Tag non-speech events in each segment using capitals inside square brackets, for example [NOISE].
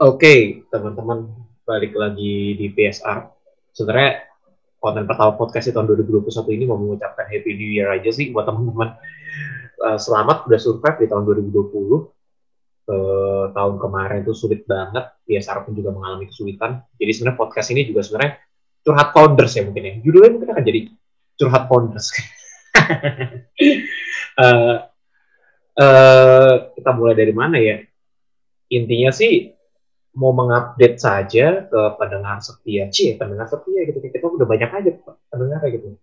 Oke, teman-teman, balik lagi di PSR. Sebenarnya konten pertama podcast di tahun 2021 ini mau mengucapkan Happy New Year aja sih buat teman-teman. Uh, selamat udah survive di tahun 2020. Uh, eh, tahun kemarin itu sulit banget, PSR pun juga mengalami kesulitan. Jadi sebenarnya podcast ini juga sebenarnya curhat founders ya mungkin ya. Judulnya mungkin akan jadi curhat founders. uh, [LAUGHS] uh, kita mulai dari mana ya? Intinya sih mau mengupdate saja ke pendengar setia, cie pendengar setia gitu kita udah banyak aja pendengar gitu.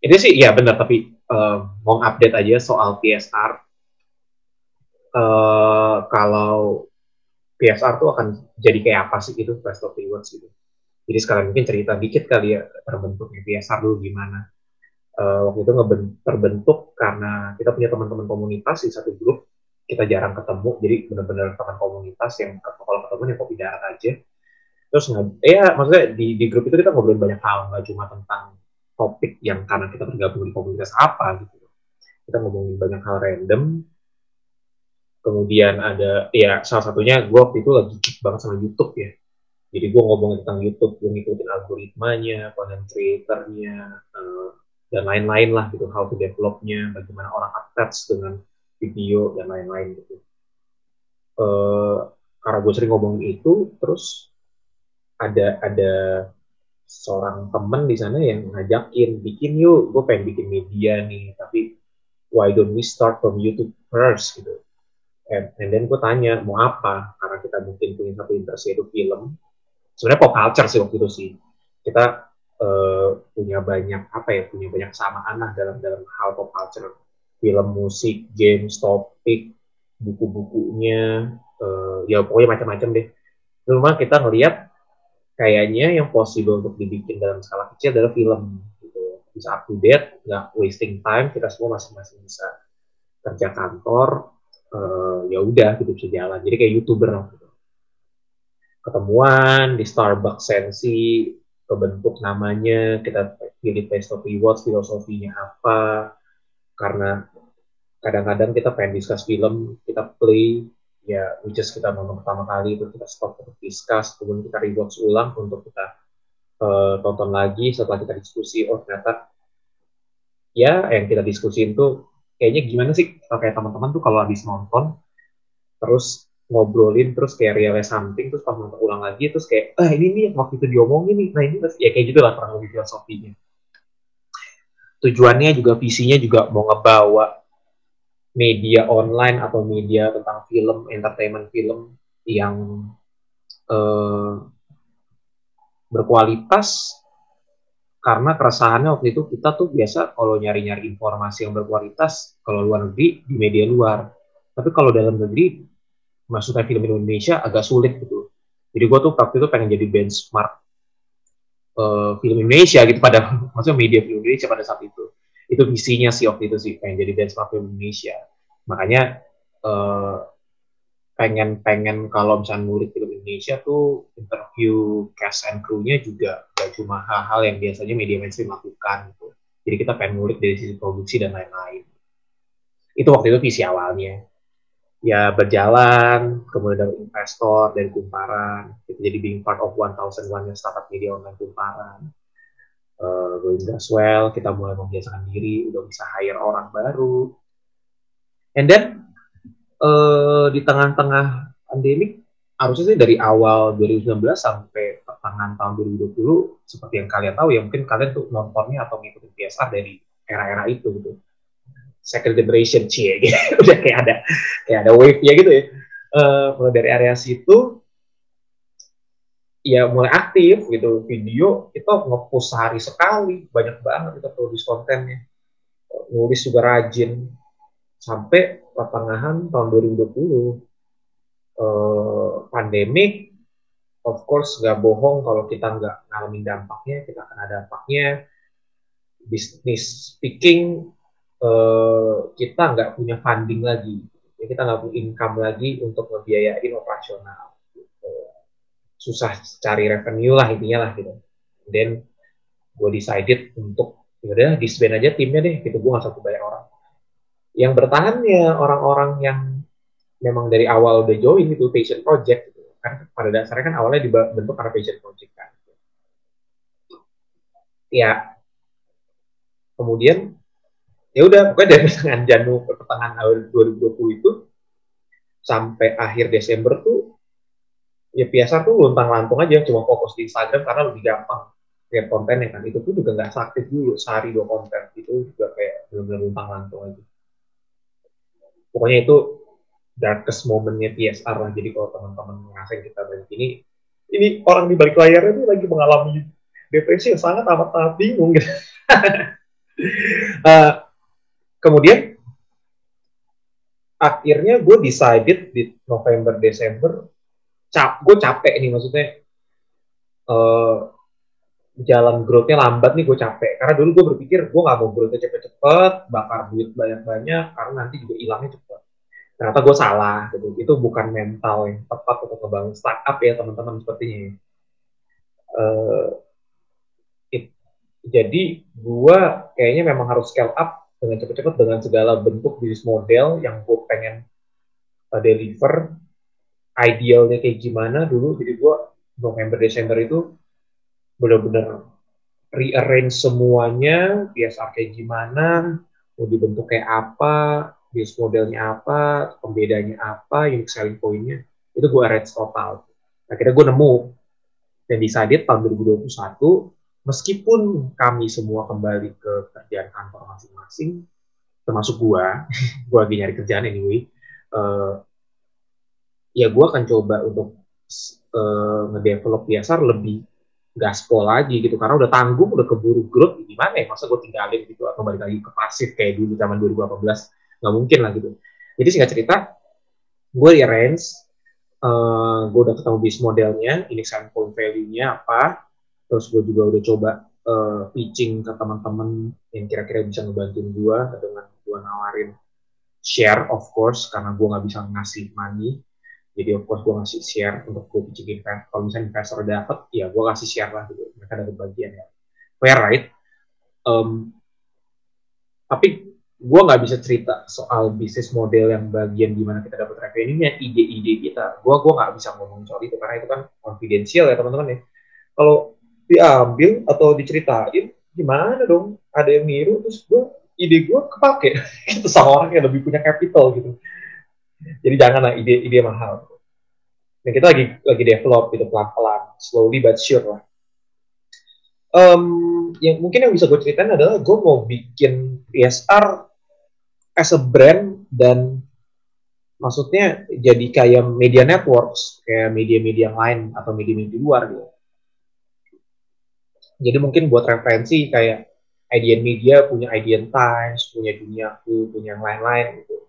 Ini sih ya benar tapi uh, mau update aja soal PSR. Uh, kalau PSR tuh akan jadi kayak apa sih gitu Best of Rewards gitu. Jadi sekarang mungkin cerita dikit kali ya terbentuknya PSR dulu gimana. Uh, waktu itu terbentuk karena kita punya teman-teman komunitas di satu grup kita jarang ketemu jadi benar-benar teman komunitas yang kalau ketemu yang kopi darat aja. Terus ya maksudnya di, di grup itu kita ngobrolin banyak hal nggak cuma tentang topik yang karena kita tergabung di komunitas apa gitu. Kita ngomongin banyak hal random. Kemudian ada ya salah satunya gue waktu itu lagi geek banget sama YouTube ya. Jadi gue ngomongin tentang YouTube gue ngikutin algoritmanya content creatornya uh, dan lain-lain lah gitu how to developnya bagaimana orang attach dengan video dan lain-lain gitu. Uh, karena gue sering ngomong itu, terus ada ada seorang temen di sana yang ngajakin bikin yuk, gue pengen bikin media nih, tapi why don't we start from YouTube first gitu. And, and then gue tanya mau apa, karena kita mungkin punya satu interest yaitu film. Sebenarnya pop culture sih waktu itu sih. Kita uh, punya banyak apa ya, punya banyak kesamaan lah dalam dalam hal pop culture film musik, games, topik, buku-bukunya, uh, ya pokoknya macam-macam deh. Cuma kita ngelihat kayaknya yang possible untuk dibikin dalam skala kecil adalah film gitu. Bisa up to date, nggak wasting time, kita semua masing-masing bisa kerja kantor, uh, ya udah gitu bisa jalan. Jadi kayak youtuber gitu. Ketemuan di Starbucks Sensi, kebentuk namanya, kita pilih Best of Rewards, filosofinya apa, karena kadang-kadang kita pengen discuss film, kita play, ya which is kita nonton pertama kali, itu kita stop untuk discuss, kemudian kita rewatch ulang untuk kita uh, tonton lagi setelah kita diskusi, oh ternyata ya yang kita diskusin tuh kayaknya gimana sih? Kayak teman-teman tuh kalau habis nonton terus ngobrolin terus kayak realize something terus pas nonton ulang lagi terus kayak ah ini nih waktu itu diomongin nih nah ini ya kayak gitu lah kurang lebih filosofinya. Tujuannya juga visinya juga mau ngebawa media online atau media tentang film, entertainment film yang eh, berkualitas. Karena keresahannya waktu itu kita tuh biasa kalau nyari-nyari informasi yang berkualitas kalau luar negeri di media luar. Tapi kalau dalam negeri maksudnya film Indonesia agak sulit gitu. Jadi gue tuh waktu itu pengen jadi benchmark uh, film Indonesia gitu pada [LAUGHS] maksudnya media film Indonesia pada saat itu itu visinya sih waktu itu sih pengen jadi benchmark film Indonesia makanya uh, pengen pengen kalau misalnya ngulik film Indonesia tuh interview cast and crew-nya juga gak cuma hal-hal yang biasanya media mainstream lakukan gitu. Jadi kita pengen ngulik dari sisi produksi dan lain-lain. Itu waktu itu visi awalnya. Ya berjalan, kemudian dari investor, dari kumparan, jadi being part of 1001 yang startup media online kumparan uh, going well, kita mulai membiasakan diri, udah bisa hire orang baru. And then uh, di tengah-tengah pandemi, harusnya sih dari awal 2019 sampai pertengahan tahun 2020, seperti yang kalian tahu ya, mungkin kalian tuh nontonnya atau ngikutin PSR dari era-era itu gitu. Second generation cie gitu. [LAUGHS] udah kayak ada kayak ada wave ya gitu ya. Uh, mulai dari area situ ya mulai aktif gitu video kita ngepost sehari sekali banyak banget kita produce kontennya. Nulis juga rajin. Sampai pertengahan tahun 2020 eh, pandemik of course nggak bohong kalau kita nggak ngalamin dampaknya kita ada dampaknya. Bisnis speaking eh, kita nggak punya funding lagi. Kita nggak punya income lagi untuk ngebiayain operasional susah cari revenue lah intinya lah gitu. Dan gue decided untuk yaudah disband aja timnya deh gitu gue gak satu bayar orang. Yang bertahan ya orang-orang yang memang dari awal udah join itu passion project gitu. kan pada dasarnya kan awalnya dibentuk karena passion project kan ya kemudian ya udah pokoknya dari pertengahan Januari pertengahan awal 2020 itu sampai akhir Desember tuh ya biasa tuh luntang lantung aja cuma fokus di Instagram karena lebih gampang lihat kontennya kan itu tuh juga nggak sakit dulu sehari dua konten itu juga kayak benar-benar luntang lantung aja pokoknya itu darkest momennya PSR lah. Jadi kalau teman-teman ngerasain kita banyak ini, ini orang di balik layarnya ini lagi mengalami depresi yang sangat amat sangat bingung gitu. uh, [LAUGHS] kemudian akhirnya gue decided di November Desember cap gue capek nih maksudnya uh, jalan growth-nya lambat nih gue capek. Karena dulu gue berpikir gue gak mau growth-nya cepet-cepet bakar duit banyak-banyak karena nanti juga hilangnya cepet. Ternyata gue salah gitu. Itu bukan mental yang tepat untuk ngebangun startup ya teman-teman sepertinya uh, jadi gue kayaknya memang harus scale up dengan cepet-cepet dengan segala bentuk bisnis model yang gue pengen uh, deliver idealnya kayak gimana dulu jadi gue November Desember itu benar-benar rearrange semuanya, biasa kayak gimana, mau dibentuk kayak apa, bisnis modelnya apa, pembedanya apa, unique selling point-nya, itu gue arrange total. Akhirnya gue nemu dan decided tahun 2021, meskipun kami semua kembali ke kerjaan kantor masing-masing, termasuk gue, [LAUGHS] gue lagi nyari kerjaan anyway, uh, ya gue akan coba untuk uh, ngedevelop biasa lebih gaspol lagi gitu. Karena udah tanggung udah keburu growth gimana ya? Masa gue tinggalin gitu atau balik lagi ke pasif kayak dulu zaman 2018 nggak mungkin lah gitu. Jadi singkat cerita gue rearrange uh, gue udah ketemu bisnis modelnya ini point value-nya apa terus gue juga udah coba uh, pitching ke teman-teman yang kira-kira bisa ngebantuin gue dengan gue nawarin share of course karena gue nggak bisa ngasih money jadi of course gue ngasih share untuk gue pitching investor kalau misalnya investor dapet ya gue kasih share lah gitu mereka dapat bagian ya fair right um, tapi gue nggak bisa cerita soal bisnis model yang bagian gimana kita dapat revenue-nya, ide-ide kita. Gue gue nggak bisa ngomong soal itu karena itu kan confidential ya teman-teman ya. Kalau diambil atau diceritain, gimana dong? Ada yang niru terus gue ide gue kepake [LAUGHS] itu sama orang yang lebih punya capital gitu. Jadi janganlah ide-ide mahal. Dan kita lagi lagi develop gitu pelan-pelan, slowly but sure lah. Um, yang mungkin yang bisa gue ceritain adalah gue mau bikin PSR as a brand dan maksudnya jadi kayak media networks kayak media-media lain atau media-media luar gitu. Jadi mungkin buat referensi kayak IDN Media punya IDN Times, punya Duniaku, punya yang lain-lain gitu.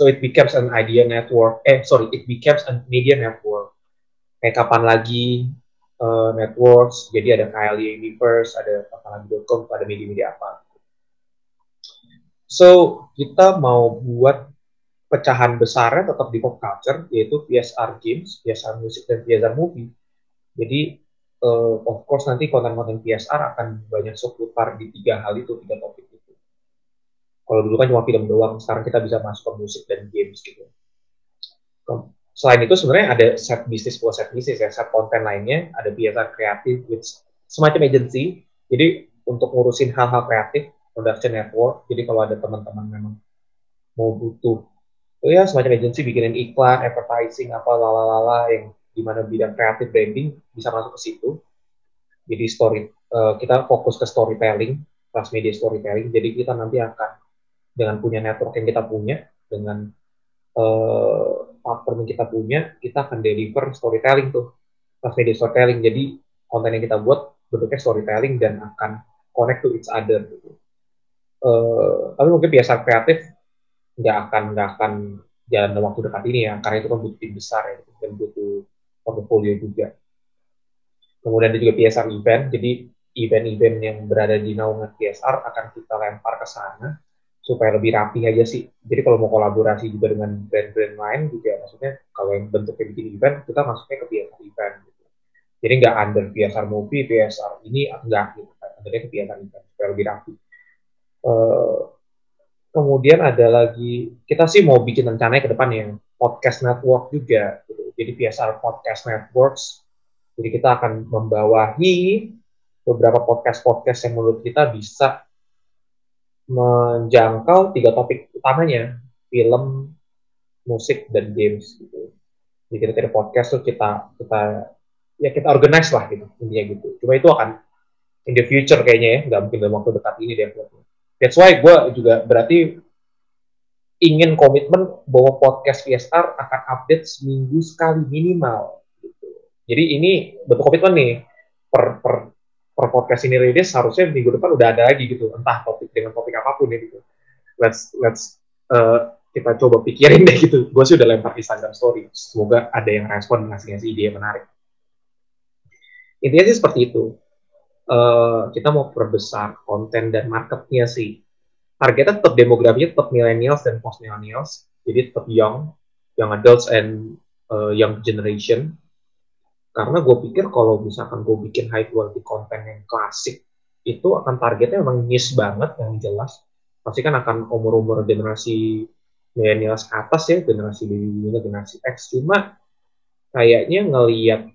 So it becomes an idea network. Eh, sorry, it becomes a media network. Kayak kapan lagi uh, networks, jadi ada KLY Universe, ada apalagi.com, ada media-media apa. So, kita mau buat pecahan besarnya tetap di pop culture, yaitu PSR Games, PSR Music, dan PSR Movie. Jadi, uh, of course nanti konten-konten PSR akan banyak seputar di tiga hal itu, tiga topik kalau dulu kan cuma film doang, sekarang kita bisa masuk ke musik dan games gitu. Selain itu sebenarnya ada set bisnis buat set bisnis ya, set konten lainnya, ada biasa kreatif with semacam agency. Jadi untuk ngurusin hal-hal kreatif, production network. Jadi kalau ada teman-teman memang mau butuh oh ya semacam agency bikinin iklan, advertising apa lalala yang gimana bidang kreatif branding bisa masuk ke situ. Jadi story uh, kita fokus ke storytelling, media storytelling. Jadi kita nanti akan dengan punya network yang kita punya, dengan uh, platform yang kita punya, kita akan deliver storytelling tuh, media storytelling. Jadi konten yang kita buat bentuknya storytelling dan akan connect to each other. Gitu. Uh, tapi mungkin biasa kreatif nggak akan nggak akan jalan dalam waktu dekat ini ya, karena itu kan butuh besar ya, dan butuh portfolio juga. Kemudian ada juga PSR event, jadi event-event yang berada di naungan PSR akan kita lempar ke sana supaya lebih rapi aja sih. Jadi kalau mau kolaborasi juga dengan brand-brand lain juga, maksudnya kalau yang bentuknya bikin event, kita masuknya ke PSR event. Gitu. Jadi nggak under PSR movie, PSR ini enggak gitu. Undernya ke PSR event supaya lebih rapi. Uh, kemudian ada lagi kita sih mau bikin rencananya ke depan yang podcast network juga. Gitu. jadi PSR Podcast Networks. Jadi kita akan membawahi beberapa podcast-podcast yang menurut kita bisa menjangkau tiga topik utamanya, film, musik, dan games gitu. Jadi kita podcast tuh kita kita ya kita organize lah gitu intinya gitu. Cuma itu akan in the future kayaknya ya, nggak mungkin dalam waktu dekat ini deh. That's why gue juga berarti ingin komitmen bahwa podcast VSR akan update seminggu sekali minimal. Gitu. Jadi ini bentuk komitmen nih per, per, per podcast ini rilis harusnya minggu depan udah ada lagi gitu, entah topik dengan topik apa pun ya gitu. Let's let's uh, kita coba pikirin deh gitu. Gue sih udah lempar Instagram story. Semoga ada yang respon ngasih-ngasih ide yang menarik. Intinya sih seperti itu. Uh, kita mau perbesar konten dan marketnya sih targetnya tetap demografinya tetap millennials dan post millennials jadi tetap young young adults and uh, young generation karena gue pikir kalau misalkan gue bikin high quality konten yang klasik itu akan targetnya memang niche banget yang jelas pasti kan akan umur-umur generasi millennials ke atas ya generasi baby generasi X cuma kayaknya ngelihat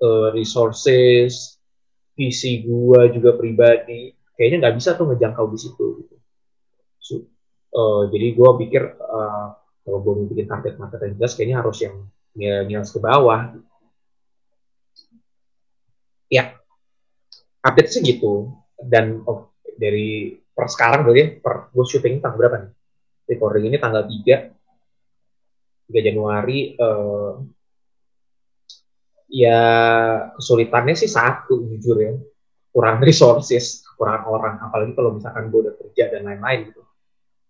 uh, resources visi gue juga pribadi kayaknya nggak bisa tuh ngejangkau di situ gitu. So, uh, jadi gue pikir uh, kalau gue mau bikin target market yang jelas kayaknya harus yang milenial ke bawah. Ya, update sih gitu. Dan oh, dari per sekarang berarti per gue syuting tanggal berapa nih? Recording ini tanggal 3 3 Januari uh, ya kesulitannya sih satu jujur ya. Kurang [LAUGHS] resources kekurangan orang. Apalagi kalau misalkan gue udah kerja dan lain-lain gitu.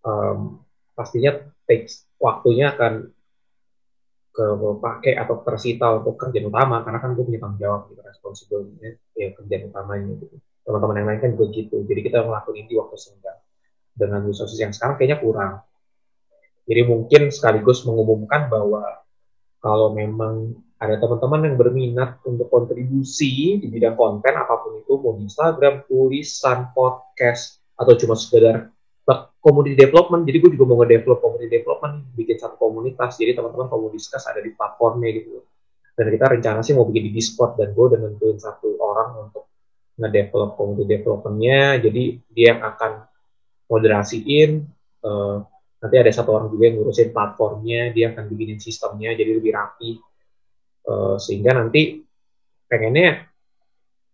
Um, pastinya takes waktunya akan ke pakai atau tersita untuk kerjaan utama karena kan gue punya tanggung jawab gitu responsibilnya ya kerjaan utamanya gitu. Teman-teman yang lain kan begitu jadi kita ngelakuin ini waktu senggang dengan resources yang sekarang kayaknya kurang. Jadi mungkin sekaligus mengumumkan bahwa kalau memang ada teman-teman yang berminat untuk kontribusi di bidang konten apa pun itu mau di Instagram, tulisan, podcast atau cuma sekedar community development. Jadi gue juga mau nge-develop community development, bikin satu komunitas. Jadi teman-teman discuss ada di platformnya gitu. Dan kita rencana sih mau bikin di Discord dan gue udah nentuin satu orang untuk nge-develop community developmentnya. Jadi dia yang akan moderasiin. Uh, nanti ada satu orang juga yang ngurusin platformnya, dia akan bikinin sistemnya jadi lebih rapi uh, sehingga nanti pengennya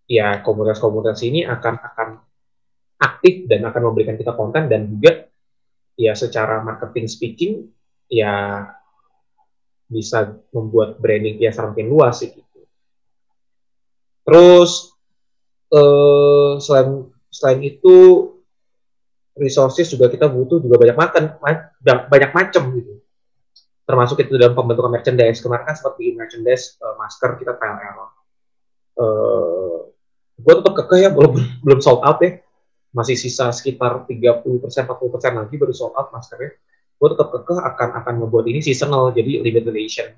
ya komunitas-komunitas ini akan akan aktif dan akan memberikan kita konten dan juga ya secara marketing speaking ya bisa membuat branding ya semakin luas gitu. Terus uh, selain selain itu resources juga kita butuh juga banyak makan banyak macam gitu termasuk itu dalam pembentukan merchandise. Kemarin kan bikin merchandise uh, masker kita trial error. Uh, gue tetap kekeh ya, belum [LAUGHS] belum sold out ya. Masih sisa sekitar 30 persen, 40 persen lagi baru sold out maskernya. Gue tetap kekeh akan akan membuat ini seasonal, jadi limited edition.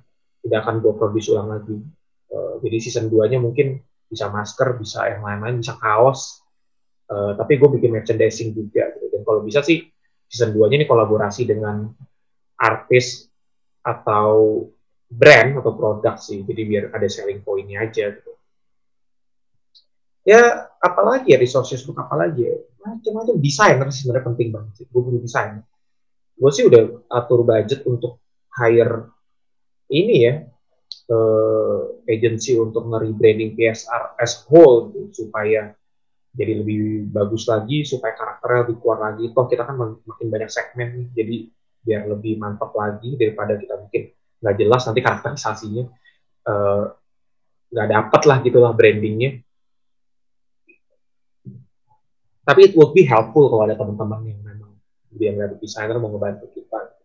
Tidak akan gue produce ulang lagi. Uh, jadi season 2-nya mungkin bisa masker, bisa yang lain-lain, bisa kaos. Uh, tapi gue bikin merchandising juga. Gitu. Dan kalau bisa sih season 2-nya ini kolaborasi dengan artis atau brand atau produk sih jadi biar ada selling pointnya aja gitu ya apalagi ya resources untuk apalagi ya? Macam-macam. Desain sih sebenarnya penting banget sih. Gue butuh desain. Gue sih udah atur budget untuk hire ini ya uh, agency untuk nge-rebranding PSR as whole gitu, supaya jadi lebih bagus lagi supaya karakternya lebih kuat lagi. Toh kita kan makin banyak segmen nih jadi biar lebih mantap lagi daripada kita mungkin nggak jelas nanti karakterisasinya uh, nggak dapat lah gitulah brandingnya tapi it would be helpful kalau ada teman-teman yang memang yang dari desainer mau ngebantu kita.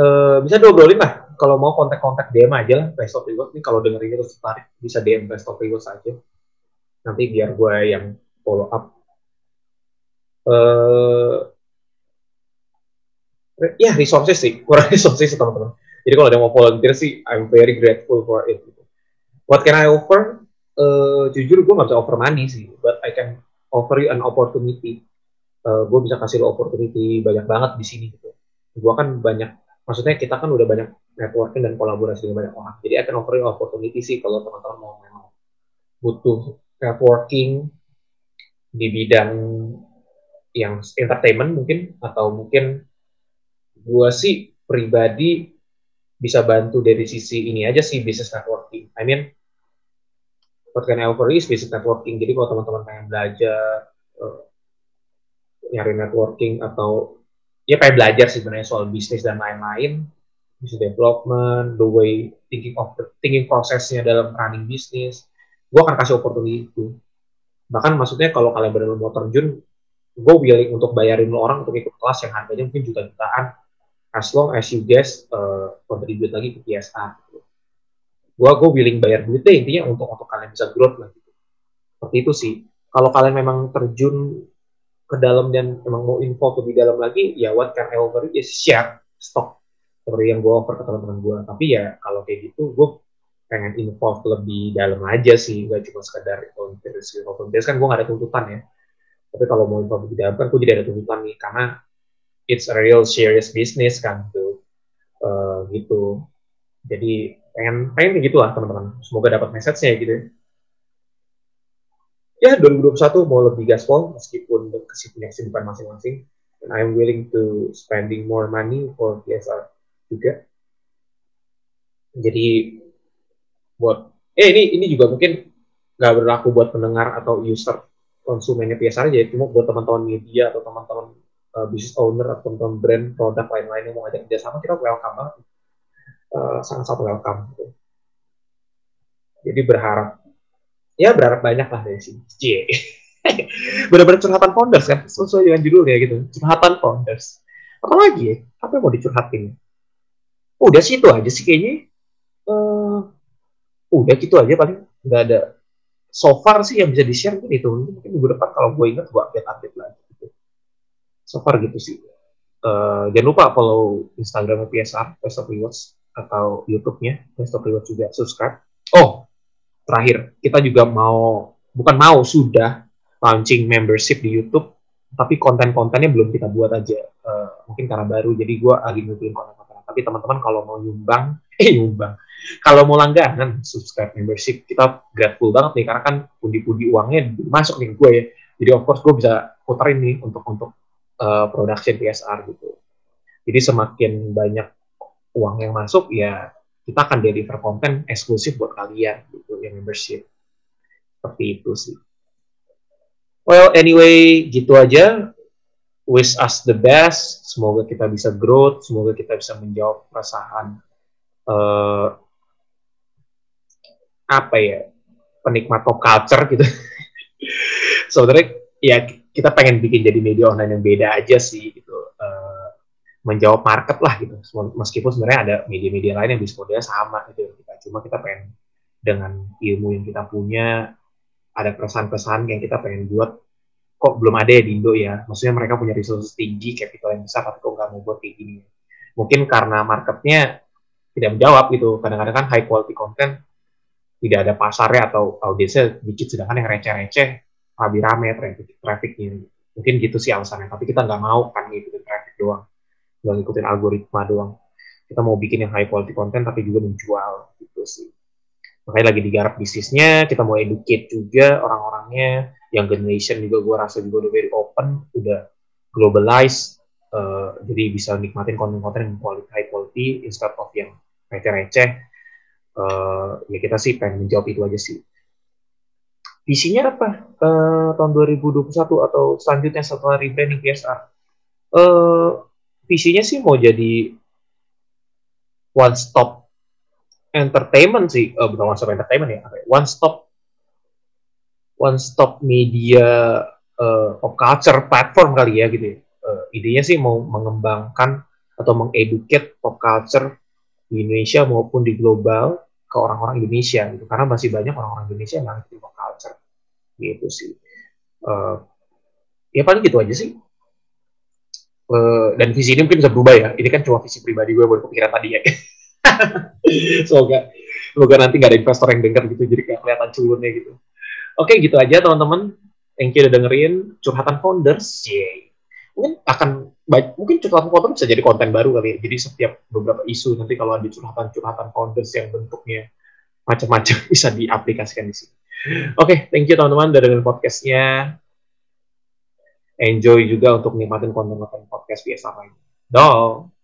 Uh, bisa diobrolin lah. Kalau mau kontak-kontak DM aja lah Best of Rewards. Nih kalau dengerin terus tertarik bisa DM Best of Rewards aja. Nanti biar gue yang follow up. Uh, ya resources sih. Kurang [LAUGHS] resources teman-teman. Jadi kalau ada mau volunteer sih I'm very grateful for it. What can I offer uh, jujur gue nggak bisa offer money sih but I can offer you an opportunity uh, gue bisa kasih lo opportunity banyak banget di sini gitu gue kan banyak maksudnya kita kan udah banyak networking dan kolaborasi dengan banyak orang. Jadi akan offering opportunity sih kalau teman-teman mau memang butuh networking di bidang yang entertainment mungkin atau mungkin gue sih pribadi bisa bantu dari sisi ini aja sih business networking. I mean, I offer is business networking. Jadi kalau teman-teman pengen belajar uh, nyari networking atau ya pengen belajar sebenarnya soal bisnis dan lain-lain, business development, the way thinking of the thinking prosesnya dalam running bisnis, gue akan kasih opportunity itu. Bahkan maksudnya kalau kalian benar mau terjun, gue willing untuk bayarin lo orang untuk ikut kelas yang harganya mungkin juta-jutaan as long as you guys uh, contribute lagi ke PSA gitu. Gua gue willing bayar duitnya intinya untuk untuk kalian bisa growth lah gitu. Seperti itu sih. Kalau kalian memang terjun ke dalam dan memang mau info lebih dalam lagi, ya what can I offer is share stock seperti yang gue offer ke teman-teman gue. Tapi ya kalau kayak gitu, gue pengen involve lebih dalam aja sih, gak cuma sekedar volunteers. Volunteers kan gue gak ada tuntutan ya. Tapi kalau mau info lebih dalam kan gue jadi ada tuntutan nih, karena it's a real serious business kan tuh uh, gitu jadi pengen pengen gitu lah teman-teman. Semoga dapat message-nya gitu ya. 2021 mau lebih gaspol meskipun punya kesibukan masing-masing. And I'm willing to spending more money for PSR juga. Jadi buat eh ini ini juga mungkin nggak berlaku buat pendengar atau user konsumennya PSR aja cuma buat teman-teman media atau teman-teman uh, business owner atau teman brand produk lain-lain yang mau ngajak kerjasama kita welcome banget sangat-sangat welcome gitu. jadi berharap ya berharap banyak lah dari sini. C [LAUGHS] benar-benar curhatan founders kan sesuai dengan judulnya gitu. Curhatan founders. Apa lagi ya apa yang mau dicurhatin? Udah sih itu aja sih kayaknya. Uh, udah gitu aja paling. Nggak ada so far sih yang bisa di share mungkin itu. Mungkin minggu depan kalau gue ingat gue update update lagi so far gitu sih. Uh, jangan lupa follow Instagram PSR Best of Rewards atau YouTube-nya Best of Rewards juga subscribe. Oh terakhir kita juga mau bukan mau sudah launching membership di YouTube tapi konten-kontennya belum kita buat aja. Uh, mungkin karena baru jadi gue lagi ngumpulin konten-konten. Tapi teman-teman kalau mau nyumbang [LAUGHS] eh nyumbang. Kalau mau langganan subscribe membership. Kita grateful banget nih karena kan pundi-pundi uangnya masuk nih gue ya. Jadi of course gue bisa puterin nih untuk untuk uh, production PSR gitu. Jadi semakin banyak uang yang masuk ya kita akan deliver konten eksklusif buat kalian gitu yang membership. Seperti itu sih. Well, anyway, gitu aja. Wish us the best. Semoga kita bisa growth. Semoga kita bisa menjawab perasaan uh, apa ya penikmat pop culture gitu. [LAUGHS] Sebenarnya ya kita pengen bikin jadi media online yang beda aja sih gitu menjawab market lah gitu. Meskipun sebenarnya ada media-media lain yang bisa modelnya sama gitu. Kita cuma kita pengen dengan ilmu yang kita punya ada pesan-pesan yang kita pengen buat kok belum ada ya di Indo ya. Maksudnya mereka punya resources tinggi capital yang besar tapi kok nggak mau buat kayak gini mungkin karena marketnya tidak menjawab gitu. Kadang-kadang kan high quality content tidak ada pasarnya atau audiensnya dikit sedangkan yang receh-receh lebih rame traffic trafficnya. Mungkin gitu sih alasannya. Tapi kita nggak mau kan ngikutin traffic doang nggak ngikutin algoritma doang. Kita mau bikin yang high quality content tapi juga menjual gitu sih. Makanya lagi digarap bisnisnya kita mau educate juga orang-orangnya. Yang generation juga gue rasa juga udah very open udah globalize uh, jadi bisa nikmatin konten-konten yang quality high quality instead of yang receh-receh. Uh, ya kita sih pengen menjawab itu aja sih. Visinya apa uh, tahun 2021 atau selanjutnya setelah rebranding PSR? Uh, eh, visinya sih mau jadi one stop entertainment sih, uh, bukan one stop entertainment ya, ya, one stop one stop media uh, pop culture platform kali ya gitu ya. Uh, idenya sih mau mengembangkan atau mengeduket pop culture di Indonesia maupun di global ke orang-orang Indonesia gitu. Karena masih banyak orang-orang Indonesia yang ngerti pop culture. Gitu sih. Uh, ya paling gitu aja sih uh, dan visi ini mungkin bisa berubah ya ini kan cuma visi pribadi gue buat kepikiran tadi ya [LAUGHS] semoga semoga nanti nggak ada investor yang dengar gitu jadi kayak kelihatan culunnya gitu oke gitu aja teman-teman yang udah dengerin curhatan founders Yay. mungkin akan baik, mungkin curhatan founder bisa jadi konten baru kali ya. Jadi setiap beberapa isu nanti kalau ada curhatan-curhatan founders yang bentuknya macam-macam [LAUGHS] bisa diaplikasikan di sini. Oke, okay, thank you teman-teman udah dengerin podcastnya. Enjoy juga untuk nikmatin konten-konten podcast biasa lain. Dong.